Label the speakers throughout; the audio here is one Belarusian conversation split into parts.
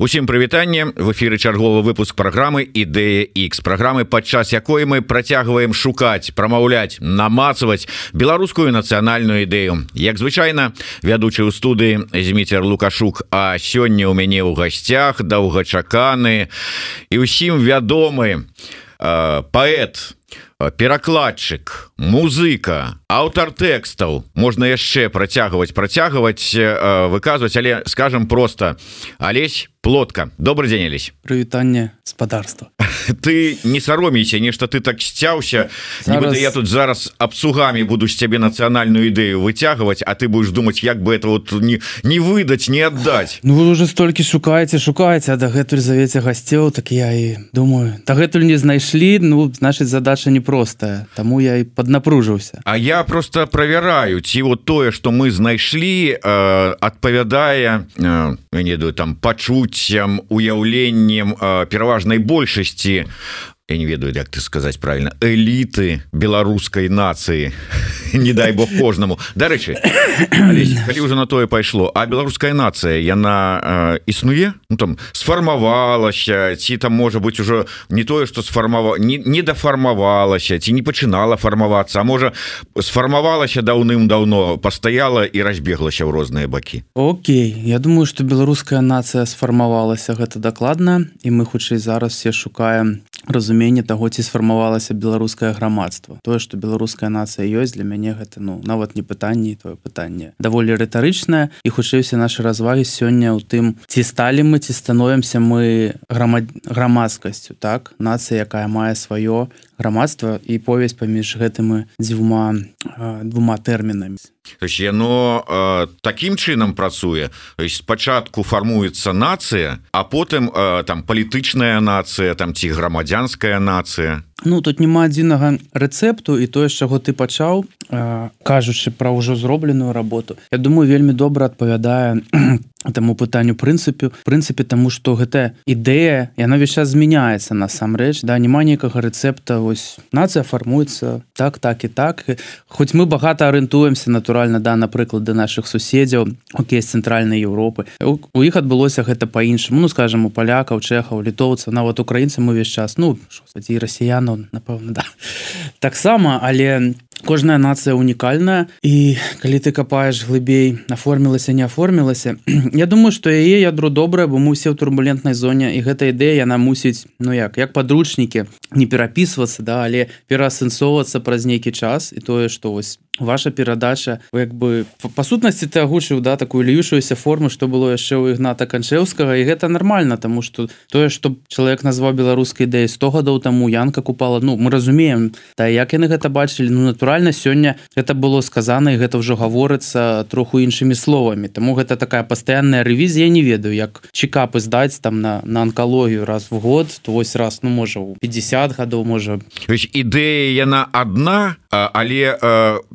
Speaker 1: Усім прывітанне в эфиры чарговы выпуск программы ідэя X программы падчас якой мы працягваем шукаць прамаўляць намацаваць беларускую нацыянальную ідэю. Як звычайна вядучы ў студыі зміцер лукашук А сёння у мяне ў гасцях доўгачаканы і ўсім вядомы э, паэт перакладчык музыка аўтар тэкстаў можна яшчэ працягваць працягваць выказваць але скажем просто Алесь плотка добрый дзень Алесь
Speaker 2: прывітанне спадарства
Speaker 1: ты не саромейся нешта ты так сцяўся зараз... я тут зараз абцугамі буду з цябе нацыянальную ідэю выцягваць А ты будешь думаць як бы это вот не не выдаць не аддаць.
Speaker 2: Ну вы уже столькі шукаеце шукаеце дагэтуль завеце гасцёў так я і думаю дагэтуль не знайшлі Ну значит задача непростая Таму я і поднапружыўся
Speaker 1: А я просто проверяю ці вот тое что мы знайшлі э, адпавядае э, не там пачуццям уяўленнем э, пераважнай большасці brilliant. Я не ведаю як ты сказаць правильно. Эліты беларускай нацыі не дай бог кожнаму дарэчы калі уже на тое пайшло а беларуская нацыя яна э, існуе ну там сфармавалася ці там можа быть уже не тое что сфармава не, не дафармавалася ці не пачынала фармавацца можа сфармавалася даўным-даўно пастаяла і разбеглася ў розныя бакі
Speaker 2: Окей. Я думаю что беларуская нацыя сфармавалася гэта дакладна і мы хутчэй зараз все шукаем разуменне таго ці сфармавалася беларускае грамадства. Тое что беларуская нацыя ёсць для мяне гэта ну нават не пытанне твоё пытанне даволі рытарычнае. І хутчэйся наши развагі сёння ў тым ці сталі мы ці становімся мы грамад грамадскасцю так? Нацыя якая мае сваё грамадства і повязь паміж гэтымі дзвюма двума тэрмінамі.
Speaker 1: То есть яно э, таким чынам працуе. Спачатку фармуецца нацыя а потым э, там палітычная нацыя там ці грамадзянская нацыя.
Speaker 2: Ну тут няма адзінага рэцэпту і тое з чаго ты пачаў кажучы пра ўжо зробленую работу. Я думаю вельмі добра адпавядае таму пытанню прынцыпе прынцыпе таму што гэтая ідэя яна весь час змяняецца насамрэч да няма нейкага рэцэпта вось нацыя фармуецца так так і так. Хоць мы багата арыентуемся натуральна да напрыклады наших суседзяў Окей цэнтральнай Еўропы у іх адбылося гэта по-іншаму ну скажем у палякаў чэхаў літоўца нават украінцы мы весь час ну і расіян ну напэўна да таксама але кожная нацыя унікальная і калі ты капаеш глыбей аформілася не аформілася Я думаю что яе ядро добрае бо мы усе ў турбулентнай зоне і гэта ідэя яна мусіць ну як як падручнікі не перапісвацца да але пераасэнсоўвацца праз нейкі час і тое што вось ваша перадача як бы па сутнасці ты агучыў да такую льюшуюся форму што было яшчэ ў ігната канчеўскага і гэта нормально тому что тое что чалавек назваў беларускай ідэі 100 гадоў таму янка купала Ну мы разумеем да як яны гэта бачылі ну натуральна сёння это было сказана і гэта ўжо гаворыцца троху іншымі словамі. Таму гэта такая пастаянная рэвізія не ведаю як чекапы здаць там на на анкалогію раз в год то вось раз ну можа у 50 гадоў можа.
Speaker 1: Ідэя яна одна але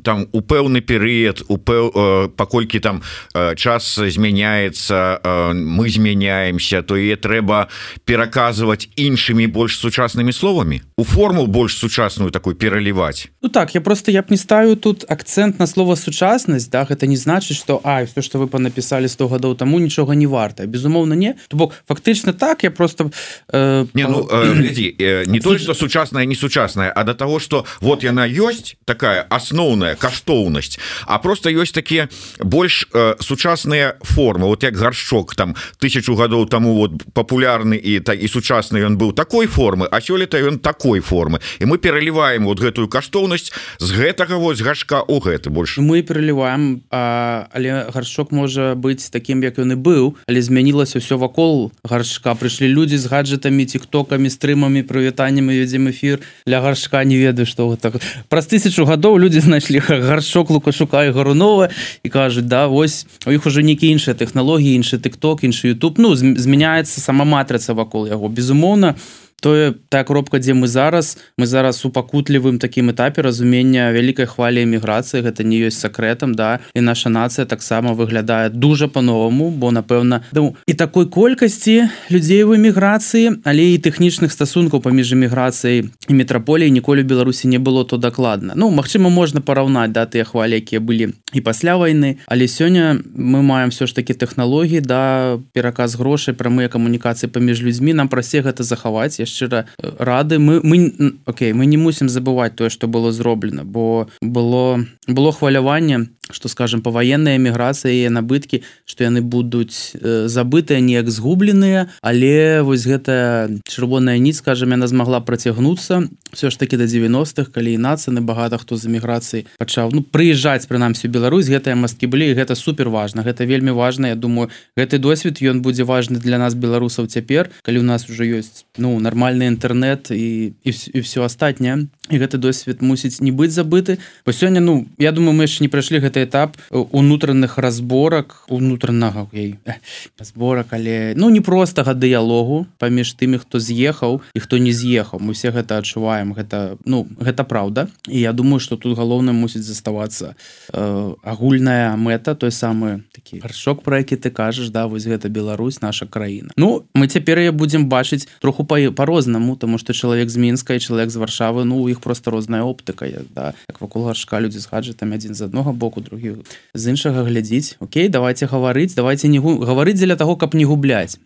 Speaker 1: там там у пэўны перыяд у пэў, э, паколькі там э, час змяняецца э, мы змяняемся то і трэба пераказваць іншымі больш сучаснымі словамі у форму больш сучасную такой пераліваць.
Speaker 2: Ну так я просто я б не ставлю тут акцент на слово сучаснасць да гэта не значыць что а все что вы понапісалі 100 гадоў таму нічога не варта безумоўна не. То бок фактычна так я просто
Speaker 1: э, не, ну, э, гляди, э, не то что сучасная не сучасная а до того что вот яна ёсць такая асноўная каштоўнасць. А просто ёсць такія больш э, сучасныя формы. Вот як гаршчок там тысячу гадоў тому вот папулярны і так і сучасны ён быў такой формы а сёлета ён такой формы. І мы пераліваем вот гэтую каштоўнасць з гэтага вось гашка у гэты больш.
Speaker 2: Мы пераліваем але гаршок можа быць таким як ён і быў але змянілася ўсё вакол гаршка прыйшлі людзі з гаджетамі тиктокамі стрымамі прывітаннямі вядзем эфир для гаршка не ведаю что так праз тысячу гадоў людзі знайшлі гаршок лукашука і гарунова і кажуць да вось у іх уже нейкі іншыя тэхналогіі іншы тыкток іншы YouTube ну змяняецца сама матрыца вакол яго безумоўна тое та кропка дзе мы зараз мы зараз у пакутлівым такім этапе разумення вялікай хвалі эміграцыі гэта не ёсць сакрэтам да і наша нацыя таксама выглядае дуже по-новаму бо напэўна ну, і такой колькасці людзей в эміграцыі але і тэхнічных стасункаў паміж эміграцыяй і метраполіі ніколі беларусі не было то дакладна. Ну Мачыма можна параўнаць да тыя хвалі якія былі і пасля войны але сёння мы маем все ж таки тэхналогіі да пераказ грошай прамыя камунікацыі паміж людзьмі нам прасе гэта захаваць я шчыра рады мы мы Окей мы не мусім забываць тое што было зроблена бо было было хваляванне что скажем по военной эміграцыі набыткі что яны будуць забытыя неяк згубленыя але вось гэта чырвоная ніц скажем яна змагла працягнуцца. Все ж таки до 90-х калі і нацыны багата хто з эміграцыі пачаў ну прыязджаць прынамсі Беларусь гэтыя масткі былі гэта супер важна гэта вельмі важна. Я думаю гэты досвед ён будзе важны для нас беларусаў цяпер калі у нас уже ёсць ну нармальны інтэрнет і і, і все астатняе. І гэты досвед мусіць не быць забыты. По сёння ну я думаю мы яшчэ не прайшлі гэты этап унутраных разборак унутранага зборак але ну не простага дыялогу паміж тымі хто з'ехаў і хто не з'ехаў. Мы все гэта адчуваем гэта ну гэта праўда. І я думаю что тут галоўна мусіць заставацца э, агульная мэта той самы такі гаршок про які ты кажаш да вось гэта Беларусь наша краіна. Ну мы цяпер я будзем бачыць троху па по-рознаму тому что чалавек з мінска і чалавек з варшавы ну у іх просто розная оптыка да. Як вакол гаршка людзі з гаджетам адзін з аднога боку другі. З іншага глядзіць Окей давайте гаварыць давайте не гаварыць дзеля того каб не губляць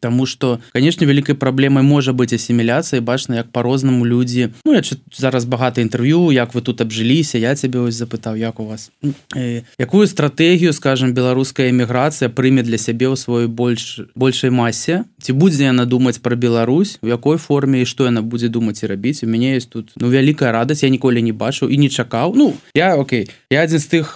Speaker 2: Таму что канешне вялікай праблемай можа быць асіміляцыя бачна як по-рознаму людзі. Ну я зараз багата інтэрв'ю як вы тут абжыліся я цябе ось запытаў як у вас. Э, якую стратэгію скажем беларуская эміграцыя прыме для сябе ў сваёй больш большай масе ці будзе яна думаць про Беларусь? У якой форме і што яна будзе думаць і рабіць? У мяне есть тут ну вялікая радасць я ніколі не бачыў і не чакаў. Ну я Окей я адзін з тых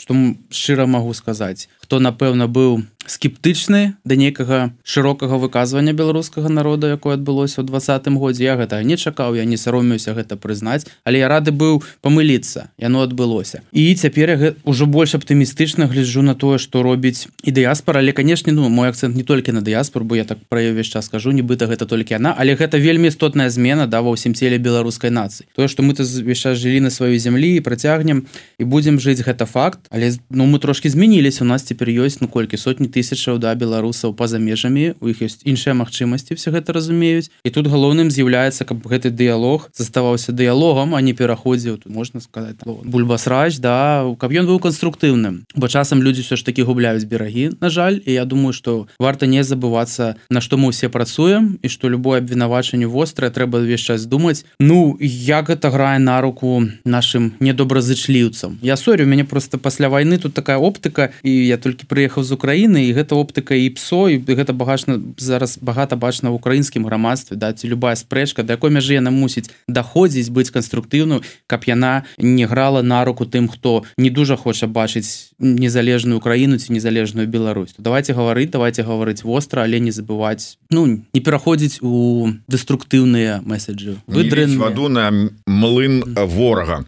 Speaker 2: што шчыра магу сказаць? Хто напэўна быў скептычны да нейкага шырокага выказвання беларускага народа якое адбылося ў двадцатым годзе я гэта не чакаў я не саромеюся гэта прызнаць але я рады быў памыліцца яно адбылося. І цяпер я ўжо больш аптымістычна гляджу на тое што робіць і дыяспора але канешне ну мой акцент не толькі на дыяспор бо я так пра ўвесь час скажу нібыта гэта толькі яна але гэта вельмі істотная змена да ва ўсім целе беларускай нацыі. Тое што мы то звяша жылі на сваёй зямлі і працягнем і будзем жыць гэта факт але ну мы трошки змяніліся. У нас цяпер ёсць ну колькі сотні тысяч тысячаў да беларусаў па-за межамі. У іх ёсць іншыя магчымасці все гэта разумеюць. І тут галоўным з'яўляецца каб гэты дыялог заставаўся дыялогам а не пераходзіў тут можна сказать бульбасрач да каб ён быў канструктыўным. Бо часам людзі все ж таки губляюць берагі на жаль. І я думаю что варта не забывацца на што мы ўсе працуем і что любое абвінавачанне вострае трэба ўвесь час думаць ну як гэта грае на руку нашим недобразычліўцам. Я сорю мяне просто пасля войны тут такая оптыка і я толькі прыехаў з Украіны і гэта оптыка і псо і гэта багачна зараз багата бачна ў украінскім грамадстве да ці любая спрэчка да якой мяжы яна мусіць даходзіць быць канструктыўную каб яна не грала на руку тым хто не дужа хоча бачыць незалежную краіну ці незалежную Беларусь. То давайте гаварыць давайте гаварыць востра але не забываць ну не пераходзіць у дэструктыўныя месседжы.
Speaker 1: Выдрын ваду на млын ворага.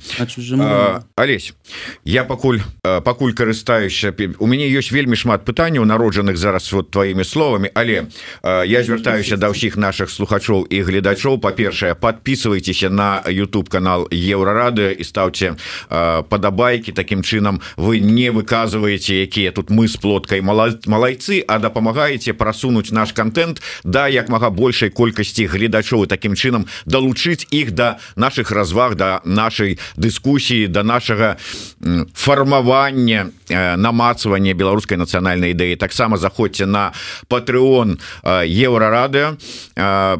Speaker 1: Алесь я пакуль пакуль карыстаюся у мяне ёсць вельмі шмат пытанняў народжаных зараз вот твоими словами але я звяртаюся да ўсіх наших слухачоў і гледачоў. Па-першае подписывайтеся на YouTube канал еврорады і ставце падабайки таким чынам вы не выказываете якія тут мы с плоткай малайцы а дапамагаеце прасунуць наш контент да як мага большай колькасці гледачоў. Таким чынам далучыць іх до наших разваг до нашай дыскусіі до нашага фармавання намацавання беларускай нацыянальнай ідэі таксама заходзьце на патreon еврорады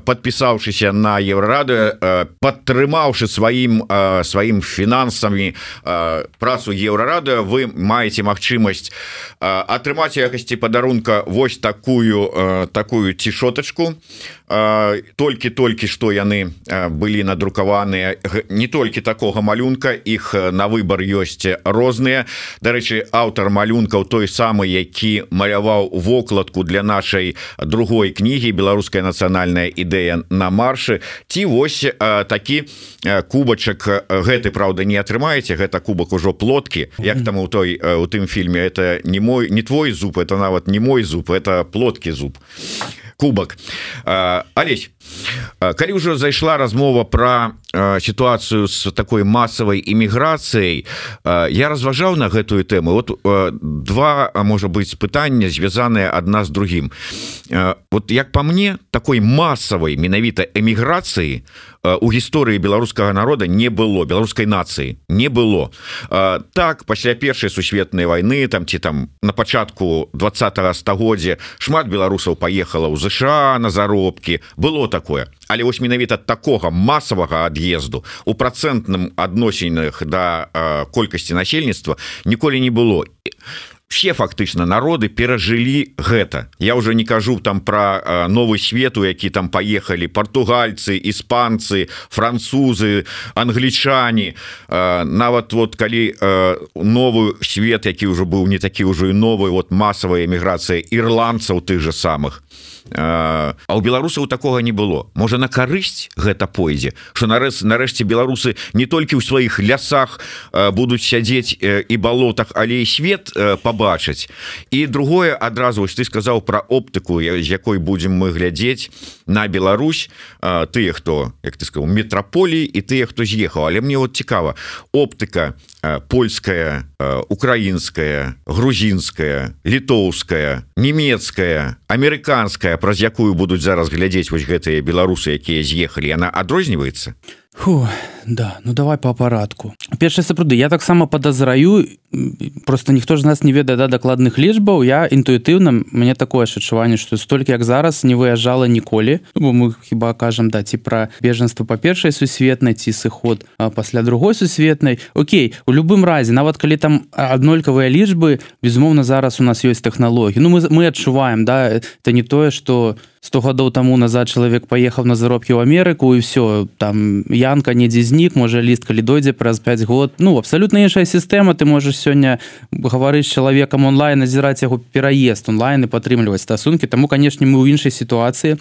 Speaker 1: подпісаўшыся на еврорады падтрымаўшы сваім сваім фінансамі працу еврорады вы маеце магчымасць атрымаць якасці падарунка вось такую такую цішотачку толькі-толькі што яны былі надрукаваныя не толькі такога малюнка іх на выбор ёсць розныя. Дарэчы аўтар малюнкаў той самы які маляваў вокладку для нашай другой кнігі беларуская нацыянальная ідэя на маршы ці вось такі кубачак гэты Праўда не атрымаеце гэта кубак ужо плоткі як там у той у тым фільме это не мой не твой зуб это нават не мой зуб это плоткі зуб кубак Алесь калі ўжо зайшла размова про сітуацыю с такой масавай іміграцыяй я разважаў на гэтую тэму. Вот два а можа быть пытання звязаныя адна з другим. Вот як по мне такой масавай менавіта эміграцыі у гісторыі беларускага народа не было беларускай нацыі не было. Так пасля першай сусветнай войны там ці там на пачатку два стагоддзя шмат беларусаў поехала ў ЗША на заробкі. Было такое. Але вось менавіта такога масавага ад'езду у працэнтным адносінах да колькасці насельніцтва ніколі не было все фактычна народы перажылі гэта. Я уже не кажу там про новый свету які там поехали португальцы испанцы французы англічане нават вот калі новый свет які уже быў не такі ўжо і новый вот масавая эміграцыя ірландцаў тых же самых. А у беларусаў такога не было. Можа на карысць гэта пойдзе? Что нарэз нарэшце беларусы не толькі ў сваіх лясах будуць сядзець і балотах але свет побачыць і другое адразу ты сказаў про оптыку з якой будемм мы глядзець на Беларусь тыя хто як ты сказал метраполіі і тыя хто з'ехаў. Але мне вот цікава оптыка польская украінская грузінская літоўская нямецкая амерыканская праз якую будуць зараз глядзець вось гэтыя беларусы якія з'ехалі яна адрозніваецца
Speaker 2: Фу, да ну давай по апаратку першае сапраўды я таксама подазраю просто ніхто ж нас не ведае да дакладных лічбаў я інтуітыўна мне такое ж адчуванне што столькі як зараз не выязджала ніколі бо мы хіба кажам да ці пра бежанства па першай сусветнай ці сыход пасля другой сусветнай Окей у любым разе нават калі там аднолькавыя лічбы безумоўна зараз у нас ёсць тэхналогіі Ну мы мы адчуваем да это не тое что 100 гадоў таму назад чалавек паехаў на заробкі ў Амерыку і все там янка недзе знік можа ліст калі дойдзе праз 5 год. Ну абсалютна іншая сістэма ты можаш сёння гаварыць чалавекам онлайн назіраць яго пераезд онлайн і падтрымліваць стасункі таму канешне мы ў іншай сітуацыі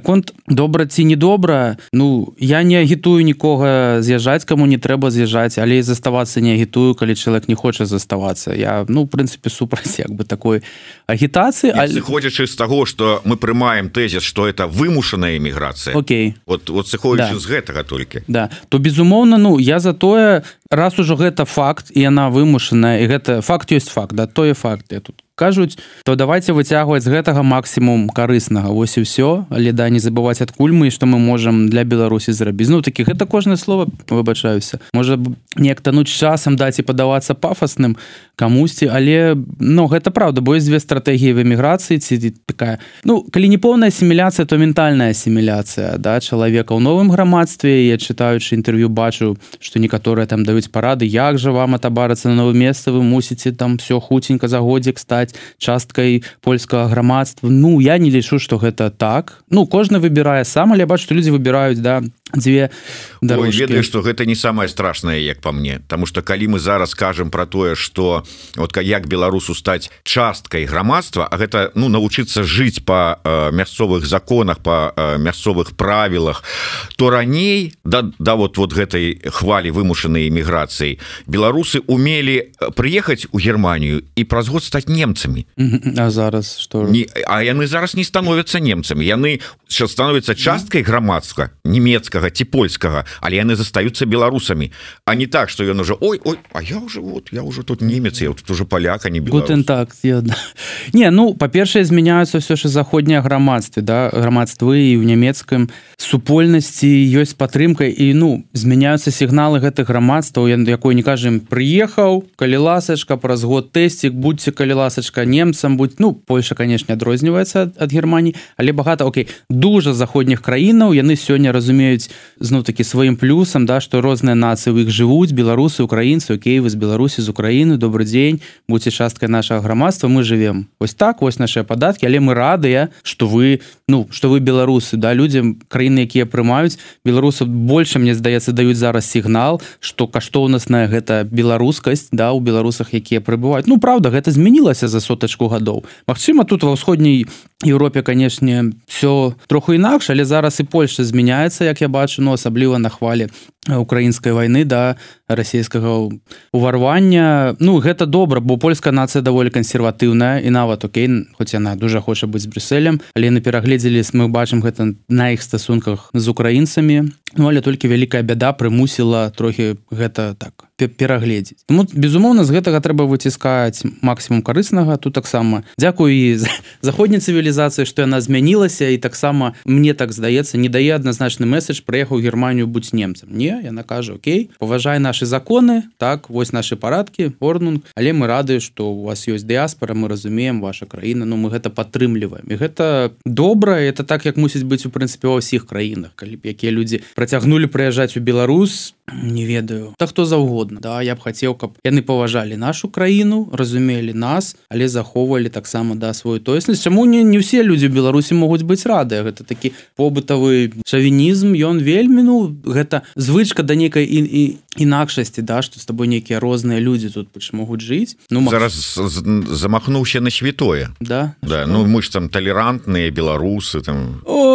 Speaker 2: конт добра ці недобра Ну я не агітую нікога з'язджаць каму не трэба з'язджаць але заставацца не агітую калі чалавек не хоча заставацца. Я ну прынцыпе супраць як бы такой агітацыі
Speaker 1: але ходзячы з таго что мы прымаем тезіс что это вымушаная эміграцыя.
Speaker 2: Окей.
Speaker 1: Вот вот сыходзіш да. з гэтага толькі.
Speaker 2: Да. То безумоўна ну я за тое раз ужо гэта факт і яна вымушаная і гэта факт ёсць факт да тое факт я тут кажуць то давайте выцягваць з гэтага максімум карыснага. Вось і ўсё але да не забываць адкуль мы што мы можам для беларусі зрабіць. Ну такі гэта кожнае слово выбачаюся. Можа неяк тануць часам даць і падавацца пафасным камусьці але но ну, гэта правда бо две стратэгіі в эміграцыі ці такая ну калі не поўная асіміляцыя то ментальная асіміляцыя да чалавека ў новым грамадстве. Я чытаючы інтэрв'ю бачу што некаторыя там даюць парады як жа вам атабарацца на новым месца вы мусіце там все хуценька за годзік стаць часткай польскага грамадства. Ну я не лічу что гэта так. Ну кожны выбірае сам але бачу што людзі выбіраюць да дзве
Speaker 1: ведаю что гэта не самое страшное як по мне потому что калі мы зараз скажем про тое что вот як беларусу стаць часткай грамадства А гэта ну навучыцца жыць по э, мясцовых законах по э, мясцовых правілах то раней да да вот вот гэтай хвалі вымушанай эміграцыі. Беларусы умелі э, прыехаць у Германію і праз год стаць немцамі.
Speaker 2: А зараз что
Speaker 1: не А яны зараз не становятся немцамі. Яны становятся часткай грамадства нямецкага ці польскага але яны застаюцца беларусамі. А не так что ён уже ой ой а я уже вот я уже тут немец я тут уже поляка не
Speaker 2: так не ну па-першае змяняются все ж заходняе грамадстве да грамадствы і ў нямецкім супольнасці ёсць падтрымка і ну змяняются сігналы гэтых грамадстваў я якой не кажем прыехаў калі ласачка праз год тэсцік будьце калі ласачка немцам будь ну Польша канешне адрозніваецца ад Геррманіі але багата Окей дужа заходніх краінаў яны сёння разумеюць зноў таки сваім плюсам да что розныя нацыі у іх жывуць беларусы украінцы Окей вы з беларусі з Украіны добрый дзень будьце часткай нашага грамадства мы живвем ось так вось наши падаткі але мы радыя что вы ну что вы беларусы да людям краіны якія прымаюць беларусаў больше мне здаецца даюць зараз сігнал что каштоўнасная гэта беларускасць да у беларусах якія прыбываюць. Ну правда гэта змянілася за сотачку гадоў. Мачыма тут ва ўсходняй Еўропе канешне все троху інакш але зараз і Польша змяняецца як я бачу но асабліва на хвалі украінскай войны да расійскага уварвання. Ну гэта добра бо польская нацыя даволі кансерватыўная і нават Окей хоць яна дуже хоча быць брюсселем але на перагледзелі мы бачым гэта на іх стасунках з украінцамі. Ну але толькі вялікая бяда прымусіла трохі гэта так перагледзець. Ну, безумоўна з гэтага трэба выціскаць максімум карыснага тут таксама Дякую і заходняй цывілізацыі што яна змянілася і таксама мне так здаецца не дае адназначны месседж прыехаў германію будь немцам. Не яна кажа Окей паважай наши законы так вось наши парадкі орнунг але мы рады что у вас ёсць дыаспора мы разумеем ваша краіна Ну мы гэта падтрымліваем і гэта добра это так як мусіць быць у прынцыпе ва ўсіх краінах калі б якія людзі працягнули прыязджаць у Беларус не ведаю. Так хто заўгодна Да я б хацеў каб яны паважалі нашу краіну разумелі нас але захоўвалі таксама да сваю тоеснасць. Чаму не не ўсе людзі Беларусі могуць быць радыя? Гэта такі побытавы шавінізм ён вельмі ну гэта звыч звычка да нейкай і, і інакшасці да што з тобой нейкія розныя людзі тут могуць жыць.
Speaker 1: Ну зараз замахнуўся на святое.
Speaker 2: Да
Speaker 1: да ну мы ж там талерантныя беларусы там.
Speaker 2: Ой,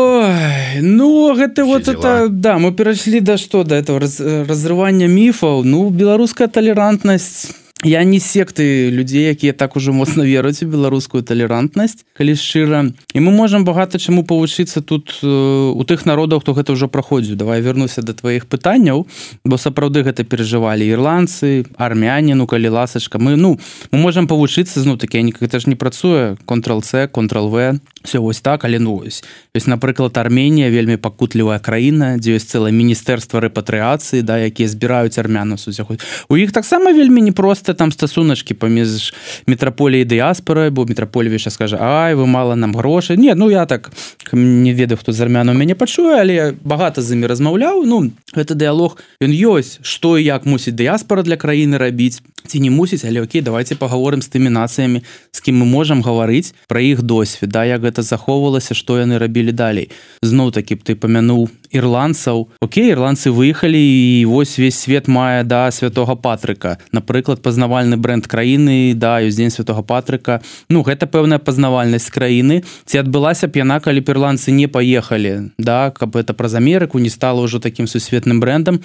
Speaker 2: ну гэта вот это да мы перайшлі да што да этого раз, разрывання міфаў ну беларуская талерантнасць я не секты людзей якія так ужо моцна веруць у беларускую талерантнасць калі шчыра і мы можемм багата чаму павучыцца тут э, у тых народаў хто гэта ўжо праходзіў. Давай вернуся до тваіх пытанняў бо сапраўды гэта перажывалі ірландцы армяне ну калі ласачка. Мы ну мы можемм павучыцца зну такі гэта ж не працуе. Контрол-c контрол-в все вось так але ну вось ёсць напрыклад Арменія вельмі пакутлівая краіна дзе ёсць цэлае міністэрства рэпатрыяцыі да якія збіраюць армяну сузяху у іх таксама вельмі непросто просто там стасуначки паміж метраполіяй дыяспорай бо метраполевіча скажа Ай вы мало нам грошай не ну я так не ведаю хто з армяну мяне пачуе але багата з імі размаўляў. Ну гэта дыалог ён ёсць што і як мусіць дыяспора для краіны рабіць ці не мусіць але Окей давайте паговорым з тымі нацыямі з кім мы можам гаварыць пра іх досвед да як гэта захоўвалася што яны рабілі далей. Зноў такі б ты памянуў ірландцаў. Окей ірландцы выехалі і вось весь свет мае да святого патрыка. Напрыклад пазнавальны бренд краіны да ёсць дзень святого патрыка. Ну гэта пэўная пазнавальнасць краіны. Ці адбылася б яна калі ірландцы не паехалі да каб это праз Амерыку не стала ўжо таким сусветным брендам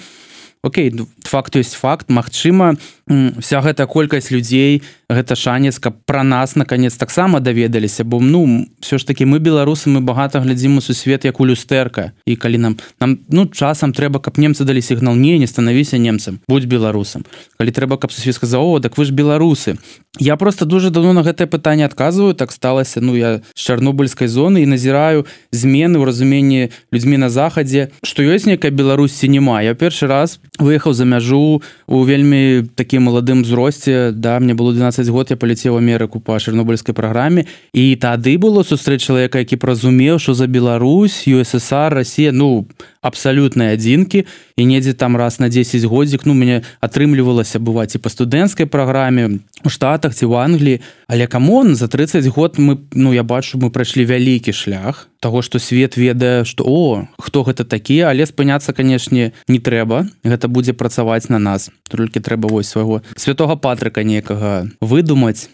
Speaker 2: Окей факт ёсць факт Мачыма вся гэта колькасць людзей гэта шанец каб пра нас наконец таксама даведаліся бо ну все ж таки мы беларусы мы багата глядзім у сусвет як у люстэрка. І калі нам нам ну часам трэба каб немцы далі сігнал не не станавіся немцам будь беларусам калі трэба каб сусвет сказаў так вы ж беларусы я просто дуже давно на гэтае пытанне адказваю так сталася ну я з чарнобыльскай зоны і назіраю змены ў разуменні людзьмі на захадзе што ёсць некая беларусці няма. Я першы раз выехаў за мяжу у вельмі такі такі маладым узросце да мне было 12 год я паляцеў Амерыку па чарнобыльскай праграме. І тады было сустрэч чалавека які празумеў що за Беларусь USSR Россия ну абсалютнай адзінкі. І недзе там раз на 10 годзік ну мяне атрымлівалася бываць і па студэнцкай праграме у штатах ці в Англіі. Але камон за 30 год мы ну я бачу мы прайшлі вялікі шлях того что свет ведае что о хто гэта такі? Але спыняцца канешне не трэба. Гэта будзе працаваць на нас. Толькі трэба вось свайго святого патрыка некага выдумаць.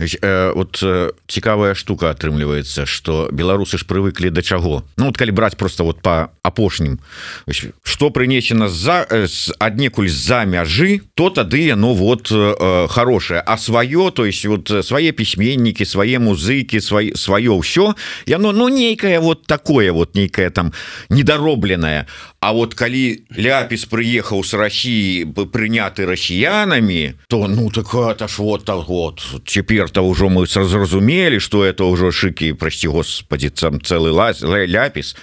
Speaker 1: Э, вот э, цікавая штука атрымліваецца что беларусы ж прывыклі да чаго? Ну вот калі браць просто вот по апошнім что прынесена за аднекуль за мяжы то тады яно вот э, хорошее. А сваё то есть вот свае пісьменнікі свае музыкі свай сваё ўсё яно ну нейкае вот такое вот некое там недоробленное А вот калі ляпіс прыехаў с России бы прыняты расіянами то ну так это ж вот так вот. Цяпер-то ўжо мы зразумелі что это ўжо шыкі прасці Господи сам целый лаз ляпіс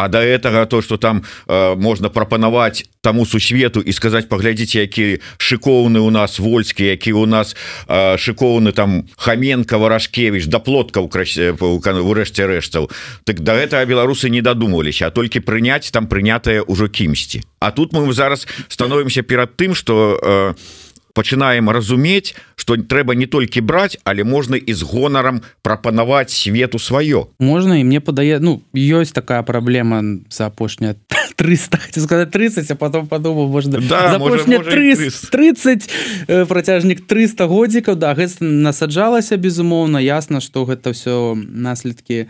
Speaker 1: А до этого то что там э, можно прапанаваць тому сусвету і сказать паглядзіце які шыкоўны у нас вольскі які у нас э, шыкоўны там хаменко варашкевич да плотка урэшце рэштаў так до этого беларусы не додумаліся а толькі прыняць там прынятае ўжо кімсьці А тут мы зараз становимся перад тым что э, пачынаем разумець что трэба не толькі браць але можна і з гонарам прапанаваць свету сваё.
Speaker 2: Можна і мне падае ну ёсць такая праблема за апошняя 300 хотел сказать 30 а потом подумал можно
Speaker 1: да,
Speaker 2: может 30, 30 працяжнік 300 годзікаў да гэта насаджалася безумоўна ясна что гэта все наследкі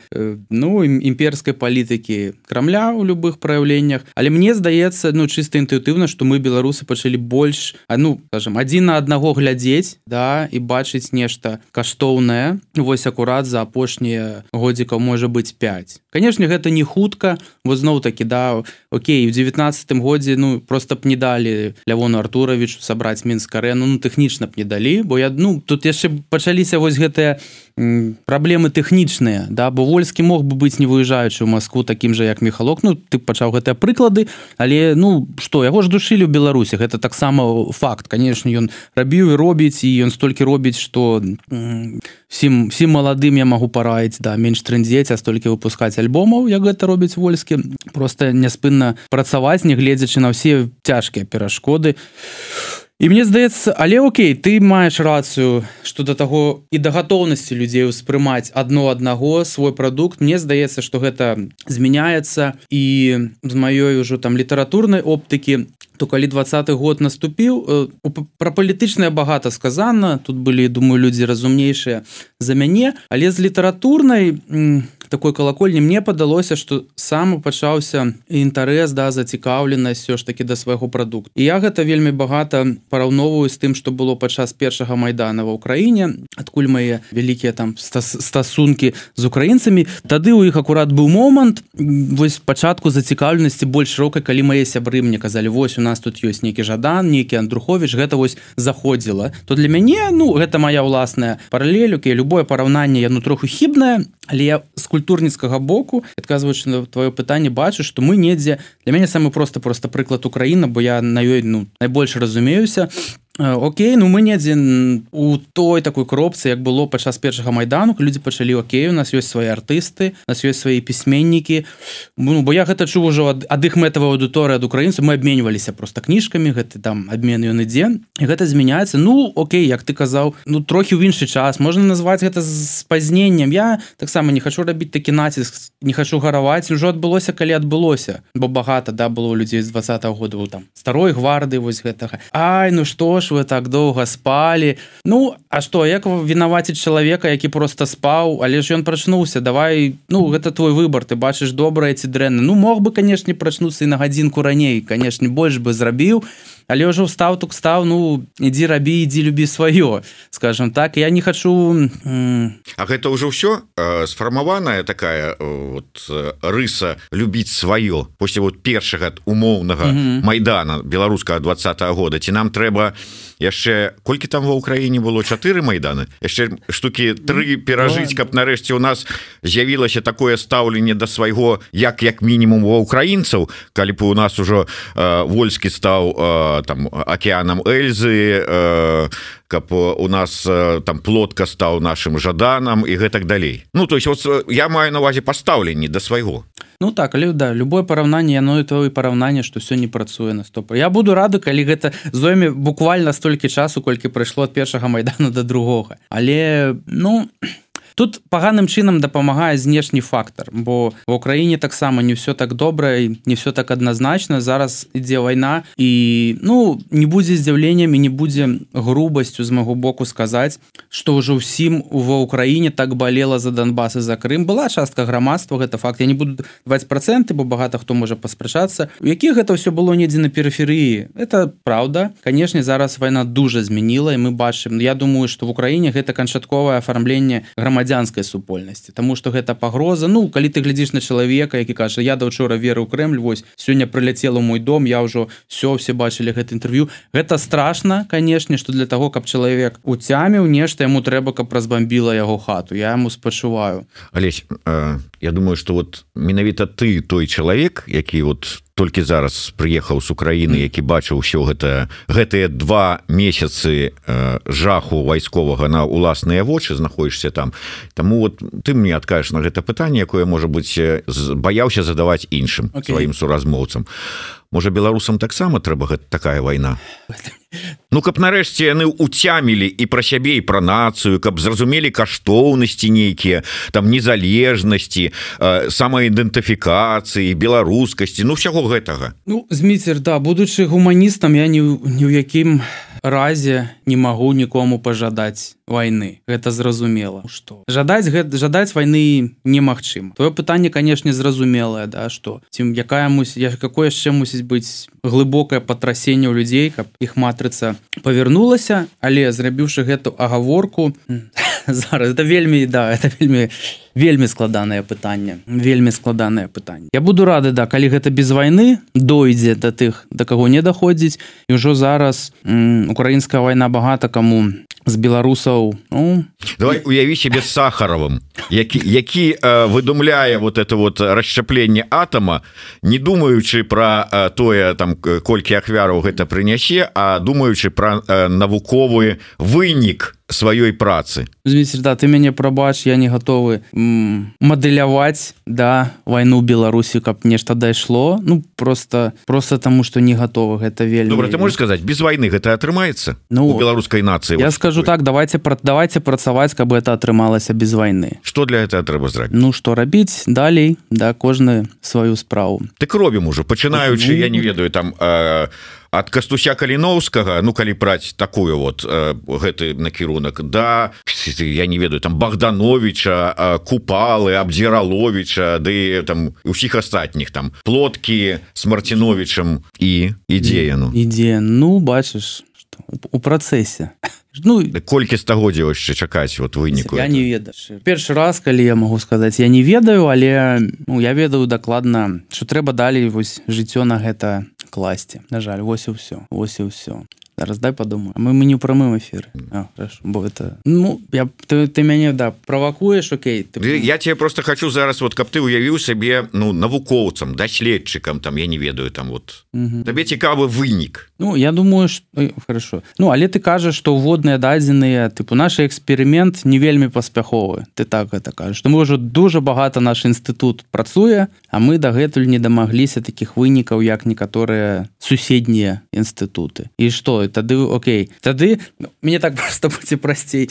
Speaker 2: ну імперской палітыкі крамля у любых праяўленнях. Але мне здаецца ну чисто інтуітыўна что мы беларусы пачалі больш а ну скажем один на аднаго глядзець да і бачыць нешта каштоўнае. Вось акурат за апошнія годзікаў можа быть 5 конечно гэта не хутка вот зноў таки да Окей у девятнадцатым годзе ну просто б не далі лявону артуровичу сабраць мінскарэну ну тэхнічна б не далі бо я ну тут яшчэ пачаліся вось гэтыя праблемы тэхнічныя да бо вольскі мог бы быць не выязджаючы ў Москву такім жа як мехалок Ну ты пачаў гэтыя прыклады але ну что яго ж душылі ў беларусі гэта таксама факт. Конечно ён рабіў і робіць і ён столькі робіць что всім всім маладым я магу параіць да менш трындзець а столькі выпускаць альбомаў як гэта робіць вольскі. Просто няспынна працаваць нягледзячы на ўсе цяжкія перашкоды і мне здаецца але Окей ты маеш рацыю что да таго і да гатоўнасці людзей успрымаць одно аднаго свой прадукт мне здаецца что гэта змяняецца і з маёй ужо там літаратурнай оптыкі то калі двадцаты год наступіў пра палітычнае багата сказана тут былі думаю людзі разумнейшыя за мяне але з літаратурнай не такой колокольні мне падалося что сам пачаўся інтарэс да зацікаўленасць все ж таки да свайго прадукту. І я гэта вельмі багата параўновую з тым что было падчас першага майдана ва ўкраіне адкуль мае вялікія там стасункі з украінцамі. Тады у іх акурат быў момант вось пачатку зацікаўленасці больш шырокай калі мае сябры мне казалі вось у нас тут ёсць нейкі жадан нейкі андрухович гэта вось заходзіла то для мяне ну гэта моя ўласная паралелюкі любое параўнанне яно троху хібнае але я з культурніцкага боку адказваючы на твоё пытанне бачу што мы недзе для мяне самы просто просто прыклад Украіна бо я на ёй ну найбольш разумеюся Окей ну мы недзе у той такой кропцы як было падчас першага майдану людзі пачалі Окей у нас ёсць свае артысты нас ёсць свае пісьменнікі ну, бо я гэта чу ўжо ад, іх мэтавая аўдыторыя ад украінцаў мы абменьваліся просто кніжкамі гэты там абмен ён ідзе і гэта змяняецца. Ну Окей як ты казаў ну трохі ў іншы час можна назваць гэта з пазненнем. Я таксама не хочу рабіць такі націск не хочу гараваць ужо адбылося калі адбылося. Бо багата да было людзей з два -го году там старой гварды вось гэтага. Ай ну што ж вы так доўга спалі. Ну а что як вінаваціць чалавека які просто спаў? Але ж ён прачнуўся давай ну гэта твой выбор ты бачыш добрае ці дрэнна Ну мог бы канешне прачнуцца і на гадзінку раней канешне больш бы зрабіў але ўжо стаў тут стаў ну ідзі рабі ідзі любі сваё скажем так. Я не хочу
Speaker 1: А гэта ўжо ўсё сфармаваная такая вот рыса любіць сваё после вот першага умоўнага майдана беларускага двадцатого года ці нам трэба яшчэ колькі там ва ўкраіне было? Чатыры майданы? Яшчэ штукі тры перажыць каб нарэшце у нас з'явілася такое стаўленне да свайго як як мінімум ва украінцаў калі б у нас ужо э, вольскі стаў э, там океанам Эльзы э, каб у нас э, там плотка стаў нашим жаданам і гэтак далей. Ну то есть вот я маю на увазе пастаўленні да свайго.
Speaker 2: Ну так але да любое параўнанне яно і то і параўнанне што все не працуе на стопа Я буду рады калі гэта зойме буквально столькі часу колькі прайшло ад першага майдана до другога. Але ну тут паганым чынам дапамагае знешні фактор бо в Украіне таксама не все так добра не все так адназначна зараз ідзе вайна і ну не будзе здзіўленнямі не будзе грубасцю з майго боку сказаць что ўжо ўсім ва ўкраіне так балела за Донбасы за Крым. Была частка грамадства гэта факт. Я не буду даваць проценты бо багата хто можа паспрачацца у якіх гэта все было недзе на перыферыі это правда. Канешне зараз вайна дуже змяніла і мы бачым Я думаю что в Украіне гэта канчатковае афармленне грамадзя грамадзянскай супольнасці. Таму что гэта пагроза. Ну калі ты глядзіш на чалавека які кажа я да учора веры ў Крэль Вось сёння прыляцела мой дом я ўжо все все бачылі гэта інтэрв'ю гэта страшно канешне что для того каб чалавек уцяміў нешта яму трэба каб разбамбіла яго хату. Я ему спачуваю.
Speaker 1: Алесь э, я думаю что вот менавіта ты той чалавек які вот толькі зараз прыехаў з Украіны які бачыў ўсё гэта гэтыя два месяцы э, жаху вайсковага на уласныя вочы знаходішся там. Таму вот ты мне адкажешь на гэта пытанне якое можа быть баяўся задаваць іншым okay. сваім суразмоўцам можа беларусам таксама трэба гэта такая вайна? Ну каб нарэшце яны уцямілі і пра сябе і пра нацыю каб зразумелі каштоўнасці нейкія там незалежнасці самаідэнтыфікацыі беларускасці ну ўсяго гэтага.
Speaker 2: Ну зміцер да будучы гуманістам я ні, ні ў якім разе не магу нікому пажадаць войны. Гэта зразумела. Что? Жадаць гэта жадаць войны немагчым твоё пытанне канешне зразумелае да что? Ці якая мусь я какое яшчэ мусіць быць глыбокае патрасенне ў людзей каб іх матрыца павярнулася але зрабіўшы гэту агаворку зараз это вельмі да это вельмі вельмі складанае пытанне вельмі складанае пытанне. Я буду рады да калі гэта без войны дойдзе да тых да каго не даходзіць. І ўжо зараз украінская вайна багата каму з беларусаў. Ну...
Speaker 1: давай уяві себе сахаровым які які э, выдумляе вот это вот расшчапленне атома не думаючы про э, тое там колькі ахвяраў гэта прынясе а думаючы про э, навуковы вынік сваёй працы.
Speaker 2: Зміцер, да ты мяне прабач я не готовы мадэляваць да вайну беларусі каб нешта дайшло. Ну просто просто таму что не готовы гэта вельмі.
Speaker 1: Добра, ты можешь сказать без войны гэта атрымаецца?
Speaker 2: Ну
Speaker 1: беларускай нацыі
Speaker 2: я вот скажу такой. так давайте пра давайте працаваць каб это атрымалася без войны.
Speaker 1: Что для этого трэба зрабіць?
Speaker 2: Ну что рабіць? Далей да кожны сваю справу.
Speaker 1: Так робім ужо пачынаючы я не ведаю там э, ад кастуся каліноўскага ну калі браць такую вот э, гэты накірунак да я не ведаю там богдановича э, купалы абдзіраловича ды там усіх астатніх там плоткі с марціновичам і ідзея ну
Speaker 2: ідзе ну бачыш у працэсе.
Speaker 1: Ну колькі стагоддзяў яшчэ чакаць вот выніку
Speaker 2: я не ведаеш першы раз калі я могу сказаць я не ведаю але ну, я ведаю дакладна що трэба далей вось жыццё на гэта класці на жаль вось і ўсё вось і ўсё зараз дай падумаю мы мы не ў прамым эфіры бо это ну я ты, ты мяне да правакуеш Окей ты...
Speaker 1: я тебе просто хочу зараз вот каб ты уявіў сабе ну навукоўцам даследчыкам там я не ведаю там вот. Табе цікавы вынік.
Speaker 2: Ну я думаю что хорошо. Ну але ты кажаш что водныя дадзеныя тыпу наш эксперымент не вельмі паспяховы. Ты так это кажаш. Что мы ўжо дуже багата наш інстытут працуе а мы дагэтуль не дамагліся таких вынікаў як некаторыя суседнія інстытуты. І что тады Окей. Тады ну, мне так просто будзе прасцей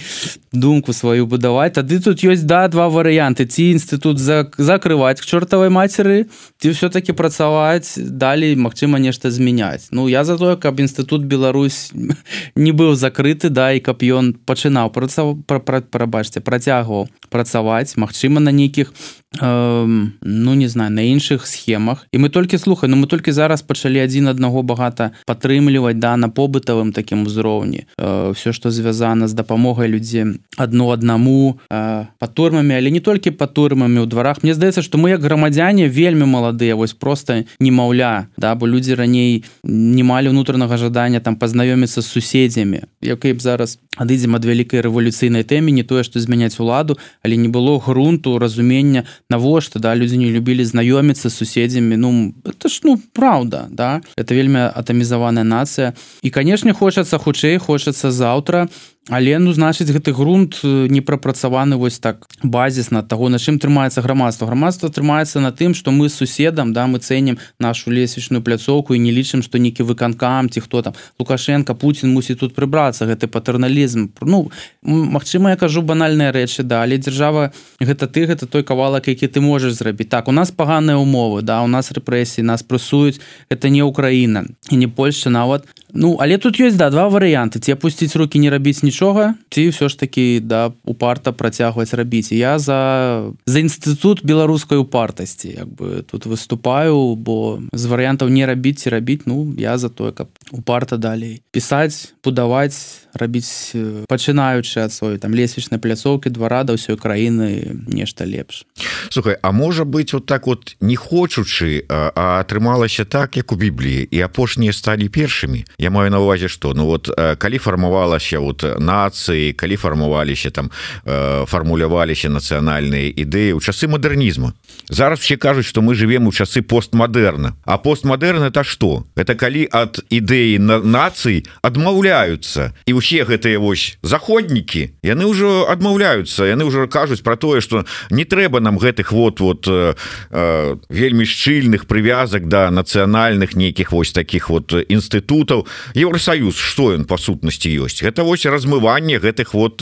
Speaker 2: думку сваю будаваць. Тады тут ёсць да два варыянты. Ці інстытут зак закрываць к чортавай мацеры ці все-таки працаваць далей Мачыма нешта змяняць. Ну я за тое каб інстытут Беларусь не быў закрыты да і каб ён пачынаў працаваць прабачце працягваў працаваць Мачыма на нейкіх Эм, ну не знаю на іншых схемах. І мы толькі слухаем ну мы толькі зараз пачалі адзін аднаго багата падтрымліваць да на побытавым такім узроўні. Э, все што звязана з дапамогай людзі адно аднаму э, патурмамі але не толькі патурмамі ў дварах. Мне здаецца што мы як грамадзяне вельмі маладыя вось просто не маўля да бо людзі раней не малі ўнутранага жадання там пазнаёміцца з суседзямі. Якой б зараз адыдзем ад вялікай рэвалюцыйнай тэме не тое што змяняць уладу але не было грунту разумення навошта да людзі не любілі знаёміцца суседзямі. Ну это ж ну праўда да. Это вельмі атамізаваная нацыя. І канешне хочацца хутчэй хочацца заўтра але ну значыць гэты грунт э, не прапрацаваны вось так базісна таго на чым трымаецца грамадства. Грамадства трымаецца на тым што мы суседам да мы цэнім нашу лесвічную пляцоўку і не лічым што нейкі выканкам ці хто там. Лукашенко Путін мусіць тут прыбрацца гэты патэрналізм. Ну Мачыма я кажу банальныя рэчы да але дзяржава гэта ты гэта той кавалак які ты можаш зрабіць. Так у нас паганыя умовы да у нас рэпрэсіі нас прысуюць это не Украіна і не Польша нават. Ну але тут ёсць да два варыянты. Ці апусціць руки не рабіць нічога ці ўсё ж таки да упарта працягваць рабіць. Я за за інстытут беларускай упартасці як бы тут выступаю бо з варыянтаў не рабіць ці рабіць ну я за тое каб упарта далей пісаць будаваць рабіць пачынаючы ад свой там лесвічнай пляцоўкі двара да ўсёй краіны нешта лепш.
Speaker 1: Слухай А можа быть вот так вот не хочучы а атрымалася так як у бібліі і апошнія сталі першымі? Я маю на увазе что ну вот калі фармавалася вот нацыі калі фармаваліся там э, фармуляваліся нацыянальныя ідэі ў часы мадэрнізму. Зараз все кажуць что мы живвем у часы постмадэрна. А постмадэрн это что это калі ад ідэі на нацый адмаўляются і усе гэтыя вось заходнікі яны ўжо адмаўляются яны ўжо кажуць про тое что не трэба нам гэтых вот вот э, э, вельмі шчыльных прывязак да нацыянальных нейкіх вось таких вот інстытутаў. Еўросоюз что ён по сутнасці ёсць? Это вось размыванне гэтых вот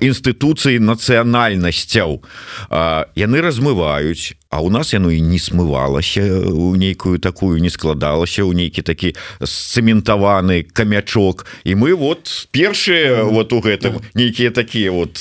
Speaker 1: інстытуцый нацыянальнасцяў. Яны размываюць А у нас яно і не смывалася у нейкую такую не складалася у нейкі такі сцэментаваны камячок. І мы вот першыя вот у гэтым нейкія такія вот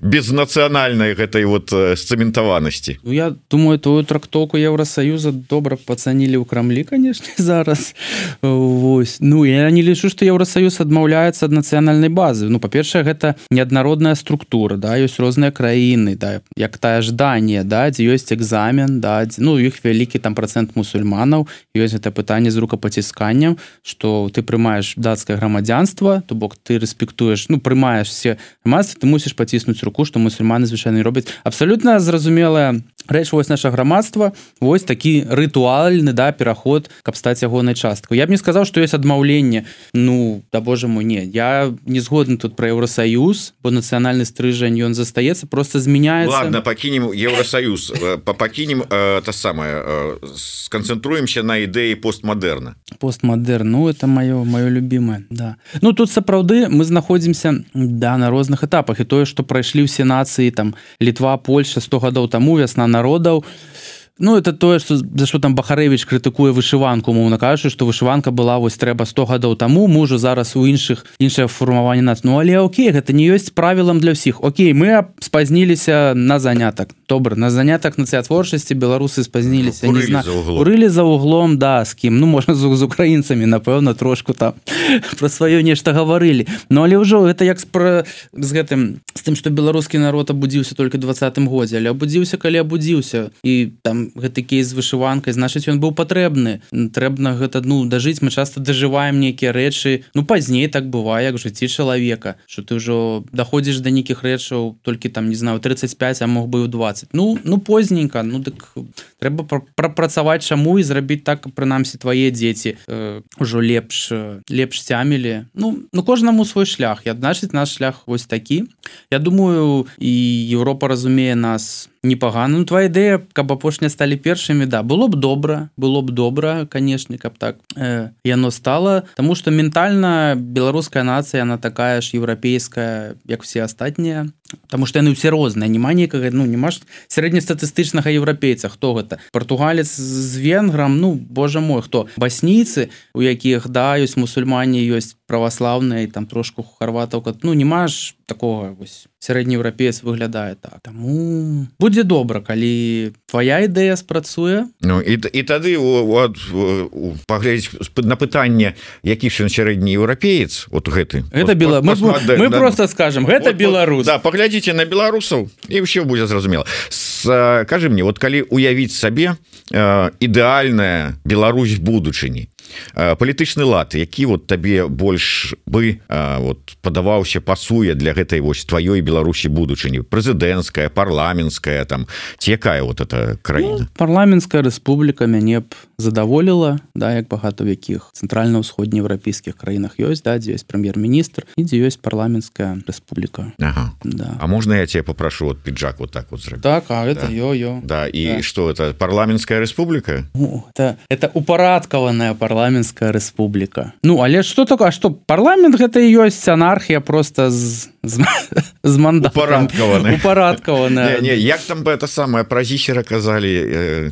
Speaker 1: безнацыянальнай гэтай вот сцэментаванасці.
Speaker 2: Ну, Я думаю тую трактоўку Еўросаюза добра пацанілі ў крамлі конечно зараз. Вось. Ну я не лічу што Еўросаюз адмаўляецца ад нацыянальнай базы. Ну па-першае гэта неаднародная структура да ёсць розныя краіны да як тая жданне да дзе ёсць экзамен экзамен даць ну іх вялікі там процент мусульманаў ёсць гэта пытанне з рукапацісканнем что ты прымаеш дацкае грамадзянства то бок ты рэспектуеш ну прымаеш все грамадства ты мусіш паціснуць руку что мусульманы звычайна робяць. Абсалютна зразумелая рэч вось наша грамадства вось такі рытуальны да пераход каб стаць ягонай часткай. Я б не сказаў что есть адмаўленне. Ну да боже мой не. Я не згодны тут про Еўросаюз бо нацыянальны стрыжань ён застаецца просто змяняецца.
Speaker 1: На пакінем Еўросаюз по пакінем э, та самае э, сканцэнтруемся на ідэі постмадэрна
Speaker 2: постмадэрн Ну это маё маё любимое да. Ну тут сапраўды мы знаходзімся да на розных этапах. І тое што прайшлі ўсе нацыі там літва Польша 100 гадоў таму вясна народаў Ну это тое что за что там бахарэвич крытыкуе вышыванку моўна кажучы что вышыванка была вось трэба 100 гадоў таму мужу зараз у іншых іншае фармаванне нас. Ну але Окей гэта не ёсць правілам для ўсіх Окей мы спазніліся на занятак добра на занятак нацыятворчасці беларусы спазніліся
Speaker 1: ну,
Speaker 2: не знаю урылі за углом. Да з кім ну можна з, з украінцамі напэўна трошку там про сваё нешта гаварылі Ну але ўжо это як спра з гэтым з тым что беларускі народ абудзіўся только двадцатым годзе але абудзіўся калі абудзіўся і там гэты кейс з вышыванкай значыць ён быў патрэбны трэбна гэта ну дажыць мы часто дажываем нейкія рэчы ну пазней так бывае як жыцці чалавека что ты ўжо даходзіш да нейкіх рэчаў толькі там не знаю 35 а мог бы у 20 15 ну ну поздненько ну дык трэба прапрацаваць чаму і зрабіць так прынамсі твае дзеці э, ужо лепш лепш цямілі ну ну кожнаму свой шлях я значыць наш шлях вось такі. Я думаю і Еўропа разумее нас непагана. Ну, твоя ідэя каб апошня сталі першымі да было б добра было б добра канешне каб так э, яно стала. Таму что ментальна беларуская нацыя она такая ж еўрапейская як все астатнія. Таму что яны ўсе розныя няма некага ну не маш сярэднестатыстычнага еўрапейца. Хто гэта португалец з венграм ну Божа мой хто? Басніцы у якіх да ёсць мусульмане ёсць праваслаўныя там трошку харватаўка ну не маш такого вось сярэднееўрапеец выглядае так. Таму будзе добра калі твоя ідэя спрацуе.
Speaker 1: Ну і, і тады паглядзець на пытанне які ж сярэдні еўрапеец вот гэты.
Speaker 2: Это бела мы, мы да. просто скажем гэта вот, беларус
Speaker 1: да паглядзіце на беларусаў і ўсё будзе зразумела скажи мне вот калі уявіць сабе э, ідэальная Беларусь будучыні палітычны лад які вот табе больш бы вот падаваўся пасуе для гэтай вось тваёй Беларусі будучыні прэзідэнцкая парламенская там ці якая вот эта краіна ну,
Speaker 2: парламенская Рэспубліка мяне б задаволіла да як багата в якіх цэнтральна-ўсходнееўрапейскіх краінах ёсць да дзе ёсць прэм'ер-міністр і дзе ёсць парламенская Рэспубліка
Speaker 1: ага. да. А можна я тебе попрошу вот піджак вот так вот
Speaker 2: зрабіць так а это да. ё-ё
Speaker 1: да і что да. это парламенская Рэспубліка
Speaker 2: ну, это это упарадкаваная парламенская Рэспубліка Ну але что такое что парламент гэта і ёсць анархія просто з з манда
Speaker 1: парадкаваны
Speaker 2: упарадкавана
Speaker 1: як там бы это самое пра зісера казалі
Speaker 2: э...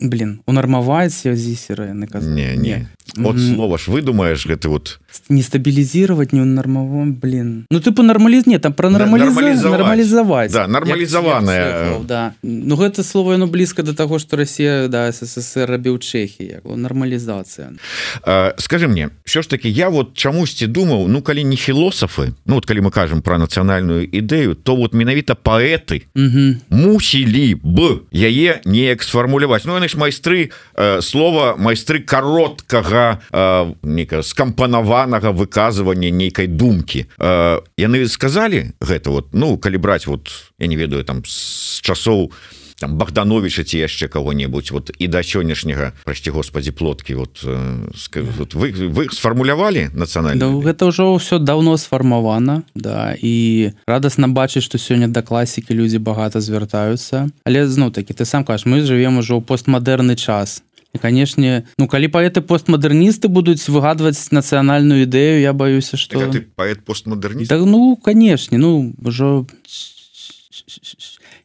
Speaker 2: блин унармаваць зісера
Speaker 1: не не вот слова ж выдумаешь гэты вот
Speaker 2: не стабілізировать не нармавом блин. Ну ты по нармалізне там про нормалізаваць
Speaker 1: да нормалізаваная
Speaker 2: да. Ну гэта слово ну блізка до того что Россия да ссср рабіў Чехі нормалізацыя
Speaker 1: скажи мне що ж таки я вот чамусьці думаў ну калі не філосафы ну вот калі мы кажам про нацыянальную ідэю то вот менавіта паэты мусілі б яе неяк сфармуляваць. Ну яны ж майстры э, слова майстры кароткага э, нека скампанаванага выказывання нейкай думкі. Э, яны сказалі гэта вот ну калі браць вот я не ведаю там з часоў там богдановича ці яшчэ кого-нибудь вот і да сённяшняга прасці Господі плоткі вот, э, вот вы вы сфармулявалі нацыянальна?
Speaker 2: Да, гэта ўжо ўсё давно сфармавана да і радасна бачыць што сёння да класікі людзі багата звяртаюцца. Але зноў такі ты сам кажаш мы живвем ужо ў постмадэрны час канешне ну калі паэты постмадэрністы будуць выгадваць нацыянальную ідэю я баюся что
Speaker 1: так, паэт постмадэрні
Speaker 2: да, ну канешне ну ўжо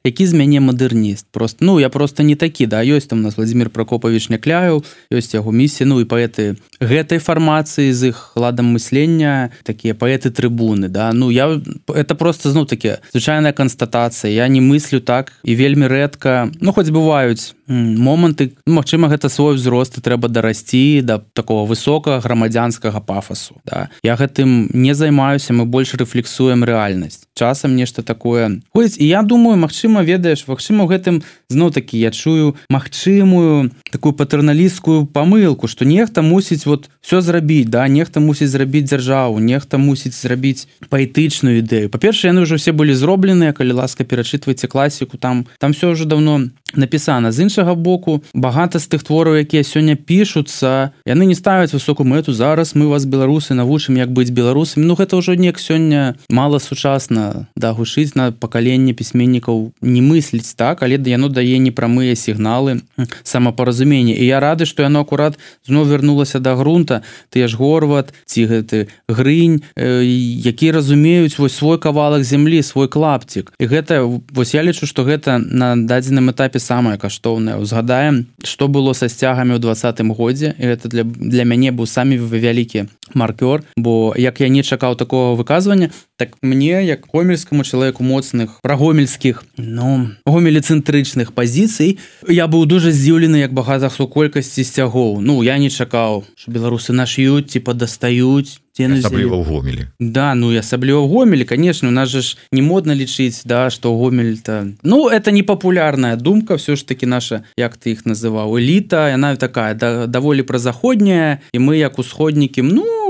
Speaker 2: які з мяне мадэрніст? Просто ну я просто не такі да ёсць там у нас владимир прокопавіч някляю ёсць яго місіі ну і паэты гэтай фармацыі з іх ладам мыслення такія паэты трыбуны да. Ну я это просто зноў такі звычайная канстатацыя. Я не мыслю так і вельмі рэдка ну хоць бываюць моманты Мачыма гэта свой узрост трэба дарасці да такого высокага грамадзянскага пафасу да. Я гэтым не займаюся мы больш рэфлексуем рэальнасць. Часам нешта такое. Ходзіць і я думаю Мачыма ведаеш Магчыма гэтым зноў такі я чую магчымую такую патэрналісткую памылку што нехта мусіць вот все зрабіць да нехта мусіць зрабіць дзяржаву нехта мусіць зрабіць паэтычную ідэю. Па-перша яны ўжо все былі зробленыя калі ласка перачытвайце класіку там там все ўжо давно напісана. З іншага боку багата з тых твораў якія сёння пішуцца яны не ставяць высокую мэту зараз мы вас беларусы навучым як быць беларусамі Ну гэта ўжо неяк сёння мала сучасна да гушыць на пакаленне пісьменнікаў не мысліць так але да яно дае непрамыя сігналы самапаразумення і я рады што яно акурат зноў вярнулася да грунта. Ты ж горват ці гэты грынь э, які разумеюць вось свой кавалак зямлі свой клапцік. І гэта вось я лічу што гэта на дадзеным этапе самае каштоўнае. Узгадаем што было са сцягамі ў двадцатым годзе і это для для мяне быў самі вялікі маркёр. Бо як я не чакаў такого выказвання так мне як гомельскаму чалавеку моцных прагомельскіх ну гомелецэнтрычных пазіцый я быў дуже здзіўлены як багата хто колькасці сцягоў. Ну я не чакаў що беларусы наш'юць ці падастаюць
Speaker 1: асабліва ў гомелі.
Speaker 2: Да ну і асабліва гомелі конечно у нас же ж не модна лічыць да что гомель то ну это не папулярная думка все ж таки наша як ты іх называў эліта яна такая да, даволі празаходняя і мы як усходнікі ну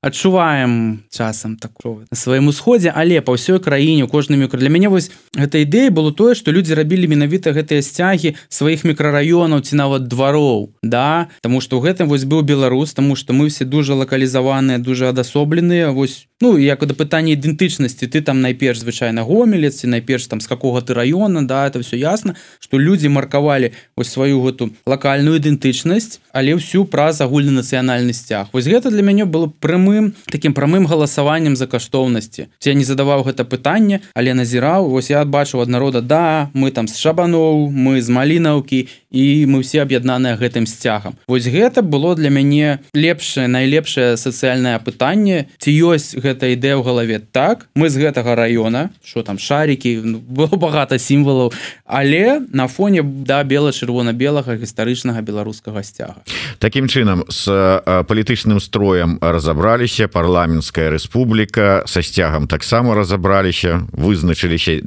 Speaker 2: адчуваем часам такого на сваім усходзе але па ўсёй краіне кожны мікро. Для мяне вось гэта ідэя было тое что людзі рабілі менавіта гэтыя сцягі сваіх мікрараёнаў ці нават двароў да? Тому что ў гэтым вось быў беларус тому что мы все дуже лакалізаваныя дуже адасобленыя вось ну як да пытання ідэнтычнасці ты там найперш звычайна гомелец ці найперш там з какого ты района да это все ясно что людзі маркавалі вось сваю гэту лакальную ідэнтычнасць але ўсю праз агульны нацыянальны сцяг вось гэта для мяне было прямым таким прамым галасаваннем за каштоўнасці ці я не задаваў гэта пытанне але назіраў вось я бачыў аднарода да мы там з шабаноў мы з малінаўкі і мы все аб'яднаныя гэтым сцягам вось гэта было для мяне лепшае найлепшае сацыяльнае пытанне ці ёсць гэта ідэя ў галаве. Так мы з гэтага района что там шарики ну, было багата сімвалаў але на фоне да бела-чырвона-белага гістарычнага беларускага сцяга.
Speaker 1: Такім чынам з палітычным строем разабраліся парламенская рэспубліка са сцягам таксама разабраліся вызначыліся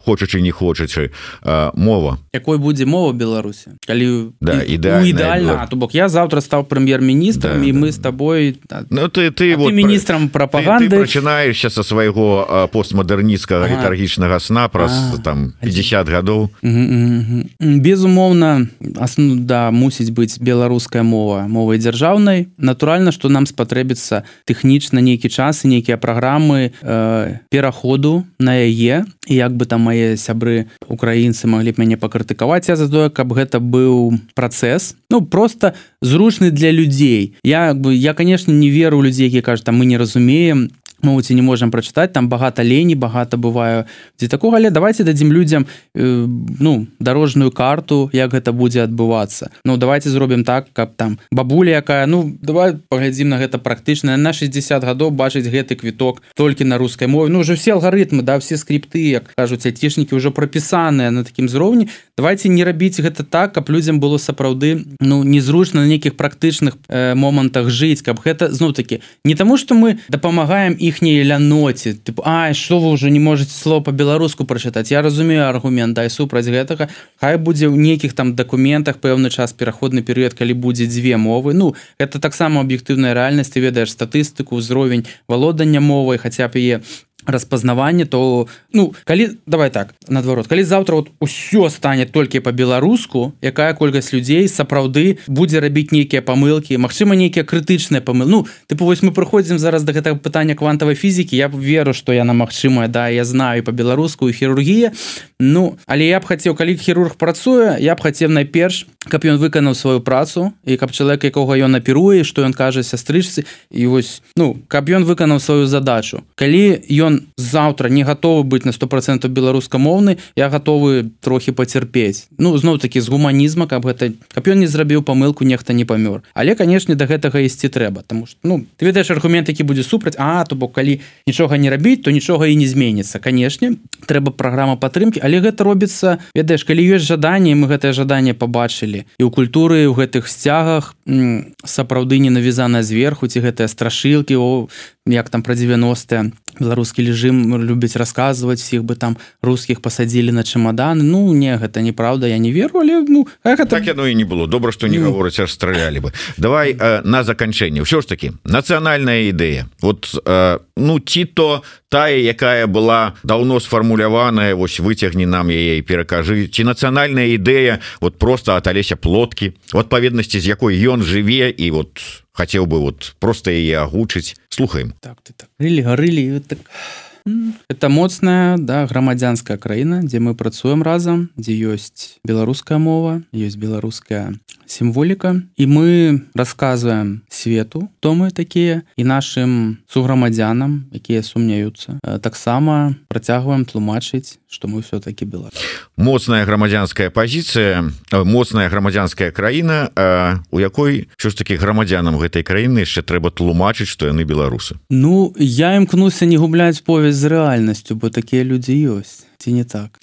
Speaker 1: хочучы не хочучы мова.
Speaker 2: Якой будзе мова беларусі? Калі
Speaker 1: да ідэальна
Speaker 2: то бок я завтра стаў прэм'ер-міністрам да, і мы да. с тобой
Speaker 1: Ну ты ты вот
Speaker 2: міністрам прапаганды
Speaker 1: пачынаешся са свайго постмадэрніцкага ага. літаргічнага сна праз ага. там 50 гадоў.
Speaker 2: Безумоўна асну да мусіць быць беларуская мова мовай дзяржаўнай. Натуральна што нам спатрэбіцца тэхнічна нейкі час і нейкія праграмы э, пераходу на яе. І як бы там мае сябры украінцы маглі б мяне пакрытыкаваць я за тое каб гэта быў працэс. Ну просто зручны для людзей. Я бы я конечно не веру людзей які кажа там мы не разумеем мову ці не можемм прачытаць там багата лені багата бываю дзе такога але давайте дадзім людзям э, ну дарожную карту як гэта будзе адбывацца. Ну давайте зробім так каб там бабуля якая ну давай паглядзім на гэта практычна на 60 гадоў бачыць гэты квіток толькі на рускай мове. Ну уже все алгарытмы да все скрипты як кажуць айцішнікі ўжо прапісаныя на такім зроўні. Давайте не рабіць гэта так каб людзям было сапраўды ну незручна на нейкіх практычных э, момантах жыць каб гэта зноў таки не таму что мы дапамагаем і іхняй ляноце тып А что вы уже не можете слово по-беларуску прочытаць Я разумею аргумент дай супраць гэтага Хай будзе ў нейкіх там дакументах пэўны час пераходны перыяд калі будзе дзве мовы. Ну это таксама аб'ектыўная рэальнасць ты ведаеш статыстыку ўзровень валодання мовай хаця б яе распазнаванне то ну калі давай так наадварот калі завтра вот усё стане толькі по-беларуску якая колькасць людзей сапраўды будзе рабіць нейкія памылки Мачыма нейкія крытычныя памыл Ну тыпу вось мы прыходзім зараз до гэтага пытання квантавай фізікі я веру что яна магчымая да я знаю по-беларуску хірургія. Ну але я б хацеў калі хірург працуе я б хацеў найперш каб ён выканаў сваю працу і каб чалавек якога ён напіруе што ён кажа сястрычцы і вось ну каб ён выканаў сваю задачу. Калі ён ён заўтра не гатовы быць на сто процентов беларускамоўны я гатовы трохі пацярпець ну зноў таки з гуманізма каб гэта каб ён не зрабіў памылку нехта не памёр. Але канешне до гэтага ісці трэба тому что ну ты ведаеш аргумент які будзе супраць А то бок калі нічога не рабіць то нічога і не зменіцца канешне трэба праграма падтрымки але гэта робіцца ведаеш калі ёсць жаданне мы гэтае жаданне побачылі і ў культуры у гэтых сцягах сапраўды не навязана зверху ці гэтыя страшылкі о як там про 90 беларускі режим любіць рассказывать всіх бы там русских посадили на чемоданы Ну не гэта неправда я не веру але ну
Speaker 1: это... так яно і не было. Добра что не ну... гаворыць аж стралялі бы. Давай э, на заканчэнне. Ўсё ж таки нацыянальная ідэя. Вот э, ну ці то тая якая была давно сфармуляваная вось выцягні нам яе перакажы ці нацыянальная ідэя вот просто от алеся плоткі в адпаведнасці з якой ён жыве і вот хацеў бы вот просто яе агучыць слухаем.
Speaker 2: Так ты так. Рылі гарылі так. Это моцная да грамадзянская краіна дзе мы працуем разам дзе ёсць беларуская мова ёсць беларуская сімволіка і мы рассказываем свету то мы такія і нашим суграмадзянам якія сумняюцца таксама працягваем тлумачыць что мы все-таки была
Speaker 1: моцная грамадзянская позиция моцная грамадзянская краіна у якой що ж таки грамадзянам гэтай краіны яшчэ трэба тлумачыць что яны беларусы.
Speaker 2: Ну я імкнуся не губляць повязь з рэальнасцю бо такія людзі ёсць ці не так?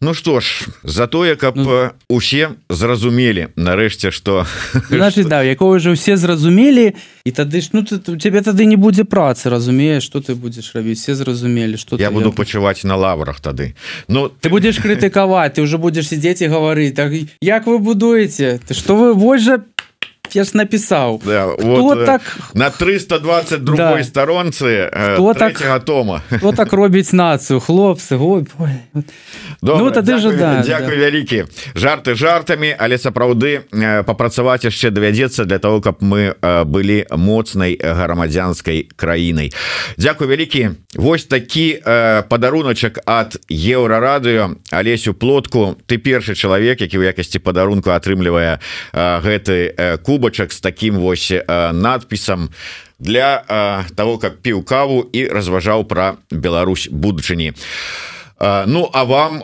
Speaker 1: Ну что ж за тое каб ну, усе зразумелі. Нарэшце что
Speaker 2: значит да якого же все зразумелі і тады ж ну ты у тебе тады не будзе працы разумееш что ты будзеш рабіць? Все зразумелі что
Speaker 1: я буду пачуваць на лаврах тады.
Speaker 2: Ну ты будзеш крытыкаваць ты уже будзеш сидзець і гаварыць так як вы будуеце? Ты что вы вось жа я ж написал.
Speaker 1: Да, вот, э, так на 322 да. сторонцы
Speaker 2: э, так
Speaker 1: тома.
Speaker 2: вот так робіць нацию? Хлопцы ой, ой.
Speaker 1: Ну, тады же да, Дякую да. вялікі жарты жартамі але сапраўды э, папрацаваць яшчэ давядзецца для того каб мы былі моцнай грамадзянскай краінай Дякую вялікі Вось такі падаруначак ад еўрарадыё алесю плотку ты першы чалавек які ў якасці падарунку атрымлівае гэты куб кубачак с таким вось надпісам для того как піў каву і разважаў про Беларусь будучыні Ну а вам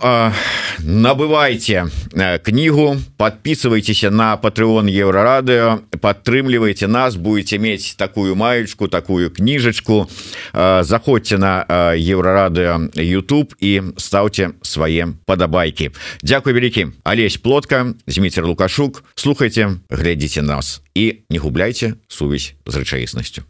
Speaker 1: набывайте книгу подписывайтесь на патreон еврорадыо падтрымлівайте нас будете мець такую маечку такую кніжачку заходзьте на еврорадыо YouTube і ставьте свае падабайки Дякую вялікі Алесь плотка Зміцер лукашук. Слухайте глядзіце нас. І не губляйте сувязь з рэчаіснасцю